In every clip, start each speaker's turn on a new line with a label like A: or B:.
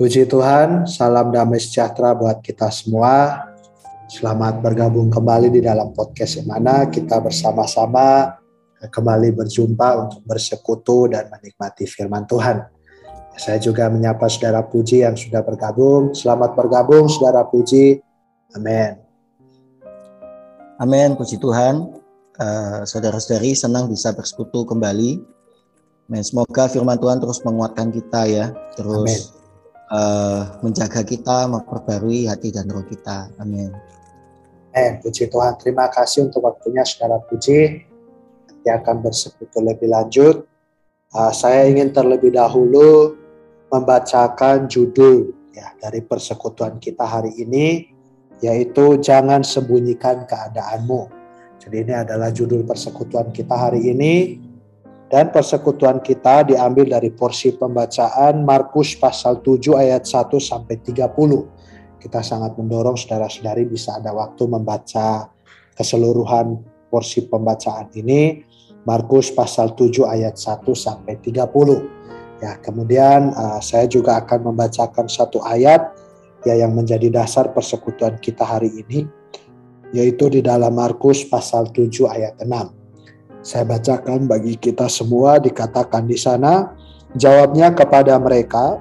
A: Puji Tuhan, salam damai sejahtera buat kita semua. Selamat bergabung kembali di dalam podcast yang mana kita bersama-sama kembali berjumpa untuk bersekutu dan menikmati firman Tuhan. Saya juga menyapa saudara Puji yang sudah bergabung. Selamat bergabung saudara Puji. Amin.
B: Amin, puji Tuhan. Uh, saudara-saudari senang bisa bersekutu kembali. Amin. Semoga firman Tuhan terus menguatkan kita ya. Terus Amen uh, menjaga kita, memperbarui hati dan roh kita. Amin.
A: Eh, puji Tuhan. Terima kasih untuk waktunya, saudara Puji. Nanti akan bersekutu lebih lanjut. Uh, saya ingin terlebih dahulu membacakan judul ya dari persekutuan kita hari ini, yaitu jangan sembunyikan keadaanmu. Jadi ini adalah judul persekutuan kita hari ini dan persekutuan kita diambil dari porsi pembacaan Markus pasal 7 ayat 1 sampai 30. Kita sangat mendorong saudara-saudari bisa ada waktu membaca keseluruhan porsi pembacaan ini. Markus pasal 7 ayat 1 sampai 30. Ya, kemudian uh, saya juga akan membacakan satu ayat ya yang menjadi dasar persekutuan kita hari ini yaitu di dalam Markus pasal 7 ayat 6. Saya bacakan bagi kita semua dikatakan di sana, jawabnya kepada mereka,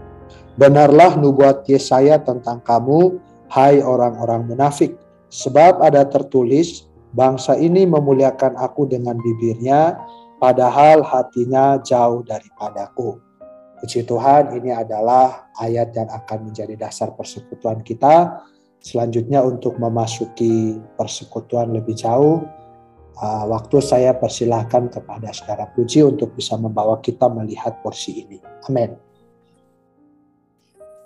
A: benarlah nubuat Yesaya tentang kamu, hai orang-orang munafik, sebab ada tertulis, bangsa ini memuliakan aku dengan bibirnya, padahal hatinya jauh daripadaku. Puji Tuhan, ini adalah ayat yang akan menjadi dasar persekutuan kita. Selanjutnya untuk memasuki persekutuan lebih jauh, uh, waktu saya persilahkan kepada saudara Puji untuk bisa membawa kita melihat porsi ini. Amin.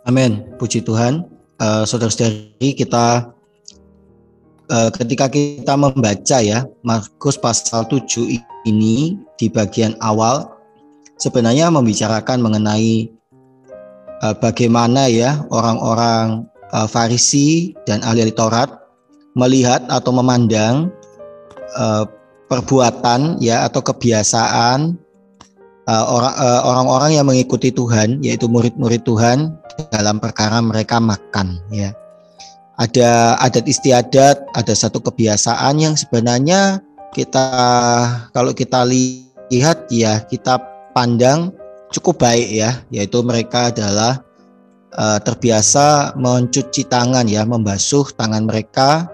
B: Amin. Puji Tuhan. Uh, Saudara-saudari kita uh, ketika kita membaca ya Markus pasal 7 ini di bagian awal sebenarnya membicarakan mengenai uh, bagaimana ya orang-orang uh, Farisi dan ahli Taurat melihat atau memandang uh, perbuatan ya atau kebiasaan uh, orang uh, orang-orang yang mengikuti Tuhan yaitu murid-murid Tuhan dalam perkara mereka makan ya. Ada adat istiadat, ada satu kebiasaan yang sebenarnya kita kalau kita lihat ya kita pandang cukup baik ya, yaitu mereka adalah uh, terbiasa mencuci tangan ya, membasuh tangan mereka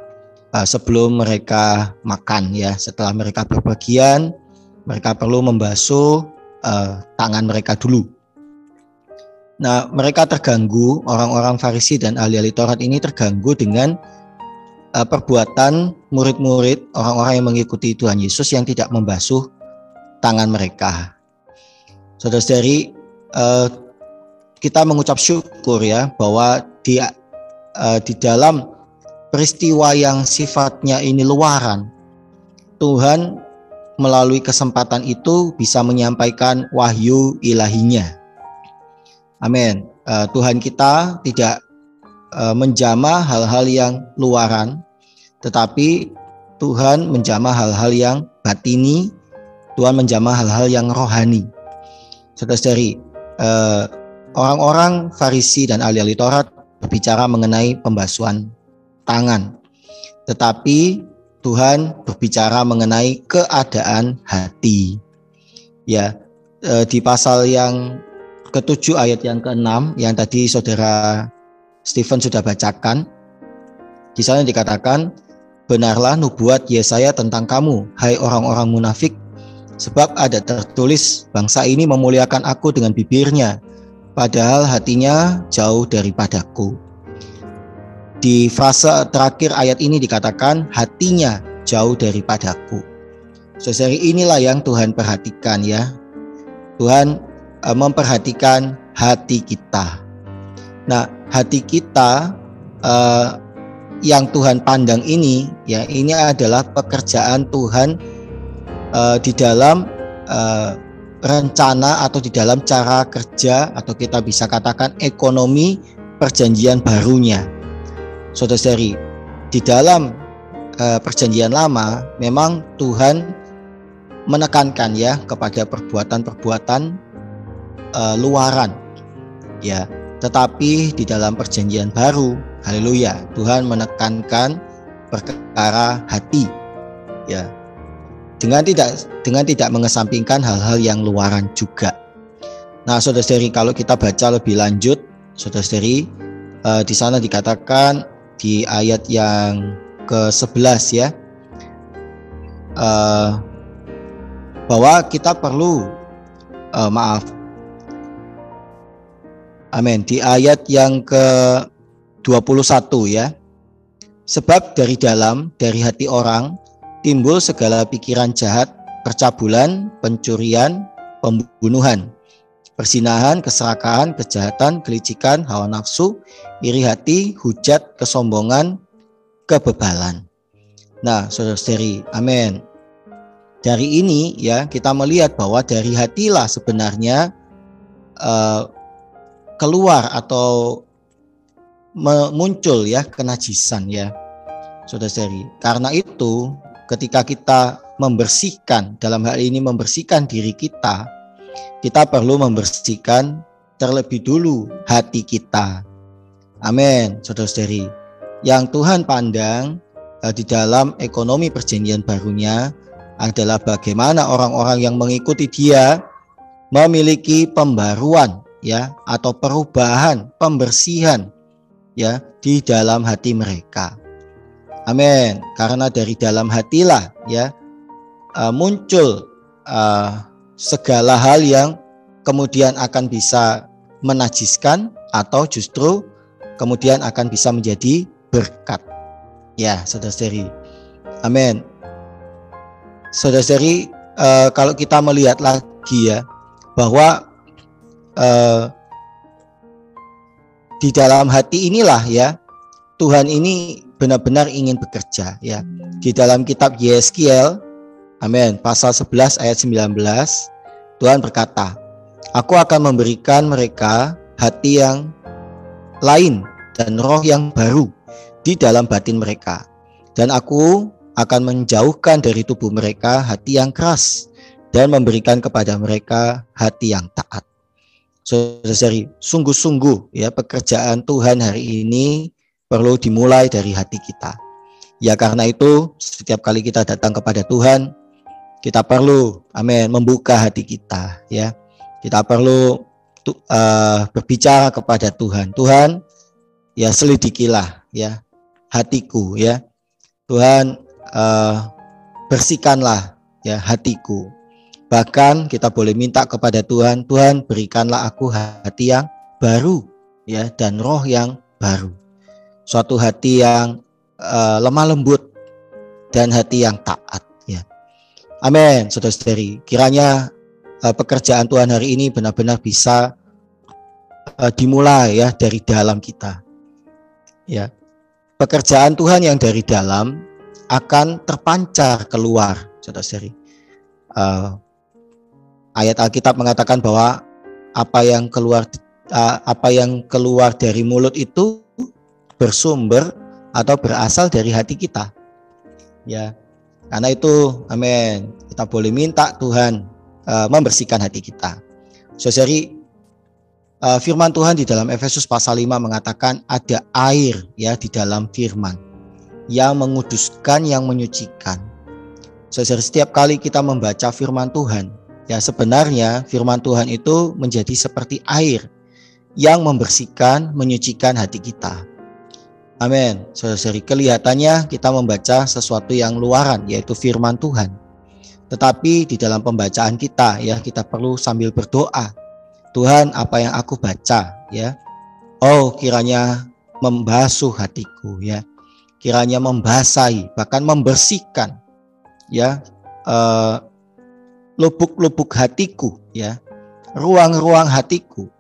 B: uh, sebelum mereka makan ya. Setelah mereka berbagian, mereka perlu membasuh uh, tangan mereka dulu. Nah, mereka terganggu, orang-orang Farisi dan ahli-ahli Taurat ini terganggu dengan uh, perbuatan murid-murid, orang-orang yang mengikuti Tuhan Yesus yang tidak membasuh tangan mereka. Saudara-saudari, uh, kita mengucap syukur ya bahwa di uh, di dalam peristiwa yang sifatnya ini luaran, Tuhan melalui kesempatan itu bisa menyampaikan wahyu ilahinya. Amin. Uh, Tuhan kita tidak uh, menjamah hal-hal yang luaran, tetapi Tuhan menjamah hal-hal yang batini, Tuhan menjamah hal-hal yang rohani. Saudara-saudari, uh, orang-orang Farisi dan ahli-ahli Taurat berbicara mengenai pembasuhan tangan. Tetapi Tuhan berbicara mengenai keadaan hati. Ya, e, di pasal yang ketujuh ayat yang keenam yang tadi saudara Stephen sudah bacakan, di sana dikatakan, benarlah nubuat Yesaya tentang kamu, hai orang-orang munafik, sebab ada tertulis bangsa ini memuliakan aku dengan bibirnya, padahal hatinya jauh daripadaku. Di frase terakhir ayat ini dikatakan hatinya jauh daripadaku. Saudari inilah yang Tuhan perhatikan ya. Tuhan uh, memperhatikan hati kita. Nah, hati kita uh, yang Tuhan pandang ini ya ini adalah pekerjaan Tuhan uh, di dalam uh, rencana atau di dalam cara kerja atau kita bisa katakan ekonomi perjanjian barunya. Saudara-saudari, di dalam uh, perjanjian lama memang Tuhan menekankan ya kepada perbuatan-perbuatan uh, luaran. Ya, tetapi di dalam perjanjian baru, haleluya, Tuhan menekankan perkara hati. Ya, dengan tidak dengan tidak mengesampingkan hal-hal yang luaran juga. Nah, saudara-saudari, kalau kita baca lebih lanjut, saudara-saudari, uh, di sana dikatakan di ayat yang ke-11 ya, uh, bahwa kita perlu uh, maaf, amin, di ayat yang ke-21 ya, sebab dari dalam, dari hati orang, timbul segala pikiran jahat, percabulan, pencurian, pembunuhan, persinahan, keserakahan, kejahatan, kelicikan, hawa nafsu, iri hati, hujat, kesombongan, kebebalan. Nah, saudara-saudari, amin. Dari ini ya kita melihat bahwa dari hatilah sebenarnya uh, keluar atau muncul ya kenajisan ya saudara-saudari. Karena itu ketika kita membersihkan, dalam hal ini membersihkan diri kita, kita perlu membersihkan terlebih dulu hati kita. Amin, saudara-saudari. Yang Tuhan pandang uh, di dalam ekonomi perjanjian barunya adalah bagaimana orang-orang yang mengikuti dia memiliki pembaruan ya atau perubahan, pembersihan ya di dalam hati mereka. Amin. Karena dari dalam hatilah ya uh, muncul uh, segala hal yang kemudian akan bisa menajiskan atau justru kemudian akan bisa menjadi berkat. Ya, saudara-saudari. Amin. Saudara-saudari, uh, kalau kita melihat lagi ya bahwa uh, di dalam hati inilah ya Tuhan ini benar-benar ingin bekerja ya. Di dalam kitab Yeskiel amin, pasal 11 ayat 19 Tuhan berkata, "Aku akan memberikan mereka hati yang lain dan roh yang baru di dalam batin mereka. Dan aku akan menjauhkan dari tubuh mereka hati yang keras dan memberikan kepada mereka hati yang taat." Saudara-saudari, sungguh-sungguh ya pekerjaan Tuhan hari ini perlu dimulai dari hati kita. Ya karena itu setiap kali kita datang kepada Tuhan, kita perlu amin membuka hati kita ya. Kita perlu uh, berbicara kepada Tuhan. Tuhan ya selidikilah ya hatiku ya. Tuhan uh, bersihkanlah ya hatiku. Bahkan kita boleh minta kepada Tuhan, Tuhan berikanlah aku hati yang baru ya dan roh yang baru suatu hati yang uh, lemah lembut dan hati yang taat. Amin, saudara-saudari. Kiranya uh, pekerjaan Tuhan hari ini benar-benar bisa uh, dimulai ya dari dalam kita. Ya. Pekerjaan Tuhan yang dari dalam akan terpancar keluar, saudara-saudari. Uh, ayat Alkitab mengatakan bahwa apa yang keluar uh, apa yang keluar dari mulut itu bersumber atau berasal dari hati kita. Ya. Karena itu, amin. Kita boleh minta Tuhan uh, membersihkan hati kita. Saudari, uh, firman Tuhan di dalam Efesus pasal 5 mengatakan ada air ya di dalam firman yang menguduskan, yang menyucikan. Saudari, setiap kali kita membaca firman Tuhan, ya sebenarnya firman Tuhan itu menjadi seperti air yang membersihkan, menyucikan hati kita. Amin. Saudara-saudari, kelihatannya kita membaca sesuatu yang luaran, yaitu firman Tuhan. Tetapi di dalam pembacaan kita, ya kita perlu sambil berdoa. Tuhan, apa yang aku baca, ya. Oh, kiranya membasuh hatiku, ya. Kiranya membasahi, bahkan membersihkan, ya, uh, lubuk-lubuk hatiku, ya, ruang-ruang hatiku.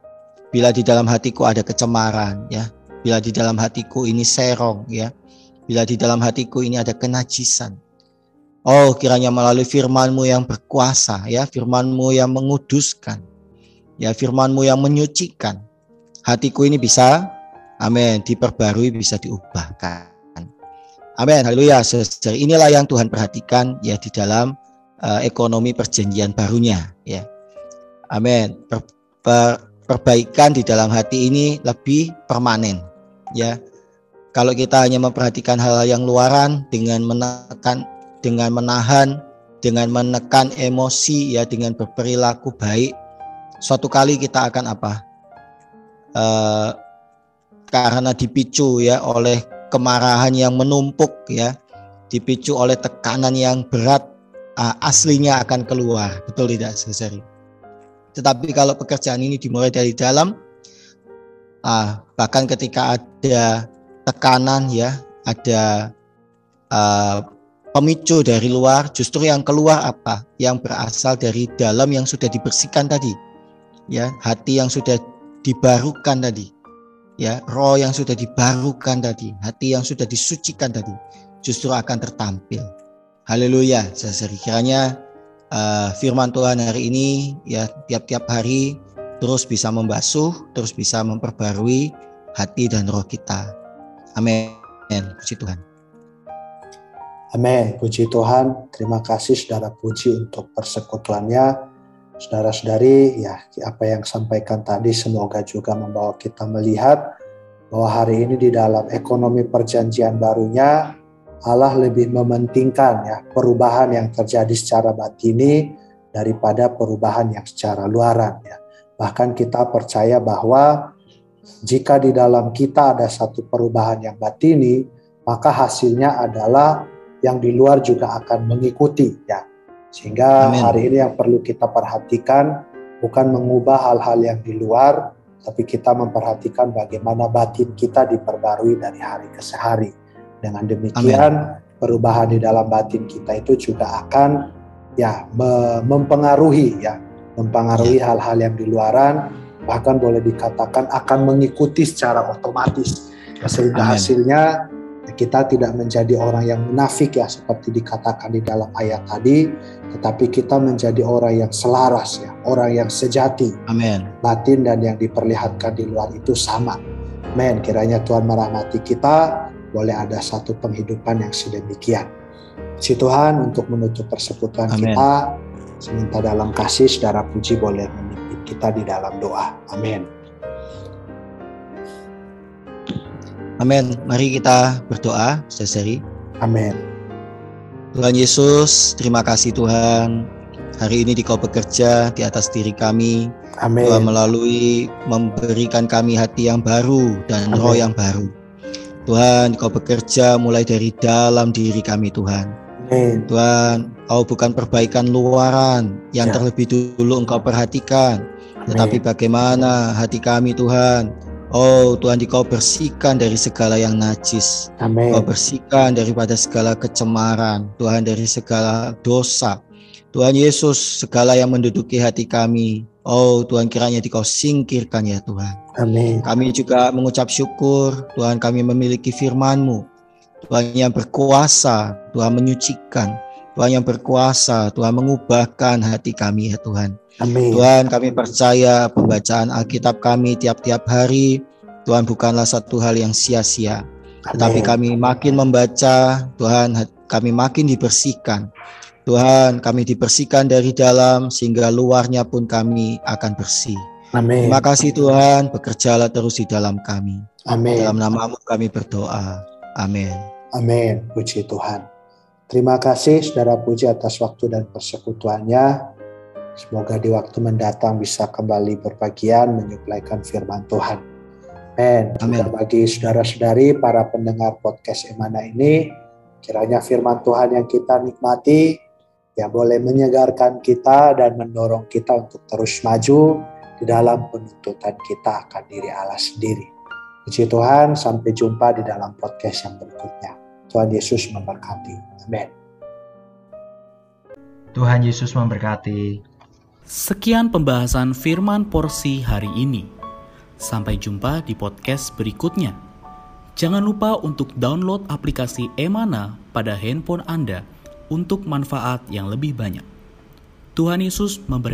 B: Bila di dalam hatiku ada kecemaran, ya, bila di dalam hatiku ini serong ya bila di dalam hatiku ini ada kenajisan. Oh, kiranya melalui firman-Mu yang berkuasa, ya, firman-Mu yang menguduskan, ya, firman-Mu yang menyucikan. Hatiku ini bisa, amin, diperbarui, bisa diubahkan. Amin, haleluya. Inilah yang Tuhan perhatikan ya di dalam uh, ekonomi perjanjian barunya, ya. Amin. Per, per, perbaikan di dalam hati ini lebih permanen, ya kalau kita hanya memperhatikan hal-hal yang luaran dengan menekan, dengan menahan, dengan menekan emosi ya dengan berperilaku baik, suatu kali kita akan apa? Uh, karena dipicu ya oleh kemarahan yang menumpuk ya, dipicu oleh tekanan yang berat, uh, aslinya akan keluar, betul tidak, Seseri? Tetapi kalau pekerjaan ini dimulai dari dalam, uh, bahkan ketika ada tekanan ya, ada uh, pemicu dari luar, justru yang keluar apa? Yang berasal dari dalam yang sudah dibersihkan tadi. Ya, hati yang sudah dibarukan tadi. Ya, roh yang sudah dibarukan tadi, hati yang sudah disucikan tadi, justru akan tertampil. Haleluya. Saya kiranya uh, firman Tuhan hari ini ya tiap-tiap hari terus bisa membasuh, terus bisa memperbarui hati dan roh kita. Amin. Puji Tuhan.
A: Amin. Puji Tuhan. Terima kasih saudara puji untuk persekutuannya. Saudara-saudari, ya apa yang sampaikan tadi semoga juga membawa kita melihat bahwa hari ini di dalam ekonomi perjanjian barunya Allah lebih mementingkan ya perubahan yang terjadi secara batini daripada perubahan yang secara luaran ya. Bahkan kita percaya bahwa jika di dalam kita ada satu perubahan yang batini, maka hasilnya adalah yang di luar juga akan mengikuti ya. Sehingga Amin. hari ini yang perlu kita perhatikan bukan mengubah hal-hal yang di luar, tapi kita memperhatikan bagaimana batin kita diperbarui dari hari ke hari. Dengan demikian Amin. perubahan di dalam batin kita itu juga akan ya mempengaruhi ya, mempengaruhi ya. hal-hal yang di luaran bahkan boleh dikatakan akan mengikuti secara otomatis sehingga Amen. hasilnya kita tidak menjadi orang yang munafik ya seperti dikatakan di dalam ayat tadi tetapi kita menjadi orang yang selaras ya orang yang sejati.
B: Amin.
A: Batin dan yang diperlihatkan di luar itu sama. Amin. Kiranya Tuhan merahmati kita. Boleh ada satu penghidupan yang sedemikian. Si Tuhan untuk menutup persekutuan kita seminta dalam kasih saudara puji boleh kita di dalam doa. Amin.
B: Amin. Mari kita berdoa, Saudari.
A: Amin.
B: Tuhan Yesus, terima kasih Tuhan. Hari ini Dikau bekerja di atas diri kami.
A: Amin.
B: Tuhan melalui memberikan kami hati yang baru dan Amin. roh yang baru. Tuhan, Kau bekerja mulai dari dalam diri kami, Tuhan. Amin. Tuhan, Kau bukan perbaikan luaran yang ya. terlebih dulu Engkau perhatikan, tetapi bagaimana hati kami Tuhan Oh Tuhan Kau bersihkan dari segala yang najis
A: Amin.
B: Kau bersihkan daripada segala kecemaran Tuhan dari segala dosa Tuhan Yesus segala yang menduduki hati kami Oh Tuhan kiranya Kau singkirkan ya Tuhan
A: Amin.
B: Kami juga mengucap syukur Tuhan kami memiliki firman-Mu Tuhan yang berkuasa Tuhan menyucikan Tuhan yang berkuasa Tuhan mengubahkan hati kami ya Tuhan
A: Amin.
B: Tuhan kami percaya pembacaan Alkitab kami tiap-tiap hari Tuhan bukanlah satu hal yang sia-sia. Tetapi kami makin membaca, Tuhan kami makin dibersihkan. Tuhan kami dibersihkan dari dalam sehingga luarnya pun kami akan bersih.
A: Amin.
B: Terima kasih Tuhan, bekerjalah terus di dalam kami.
A: Amin.
B: Dalam namamu kami berdoa. Amin.
A: Amin. Puji Tuhan. Terima kasih saudara puji atas waktu dan persekutuannya. Semoga di waktu mendatang bisa kembali berbagian menyuplaikan firman Tuhan. Amin. Juga bagi saudara-saudari para pendengar podcast Emana ini, kiranya firman Tuhan yang kita nikmati ya boleh menyegarkan kita dan mendorong kita untuk terus maju di dalam penuntutan kita akan diri Allah sendiri. Puji Tuhan, sampai jumpa di dalam podcast yang berikutnya. Tuhan Yesus memberkati. Amin.
B: Tuhan Yesus memberkati.
C: Sekian pembahasan firman porsi hari ini. Sampai jumpa di podcast berikutnya. Jangan lupa untuk download aplikasi Emana pada handphone Anda untuk manfaat yang lebih banyak. Tuhan Yesus memberkati.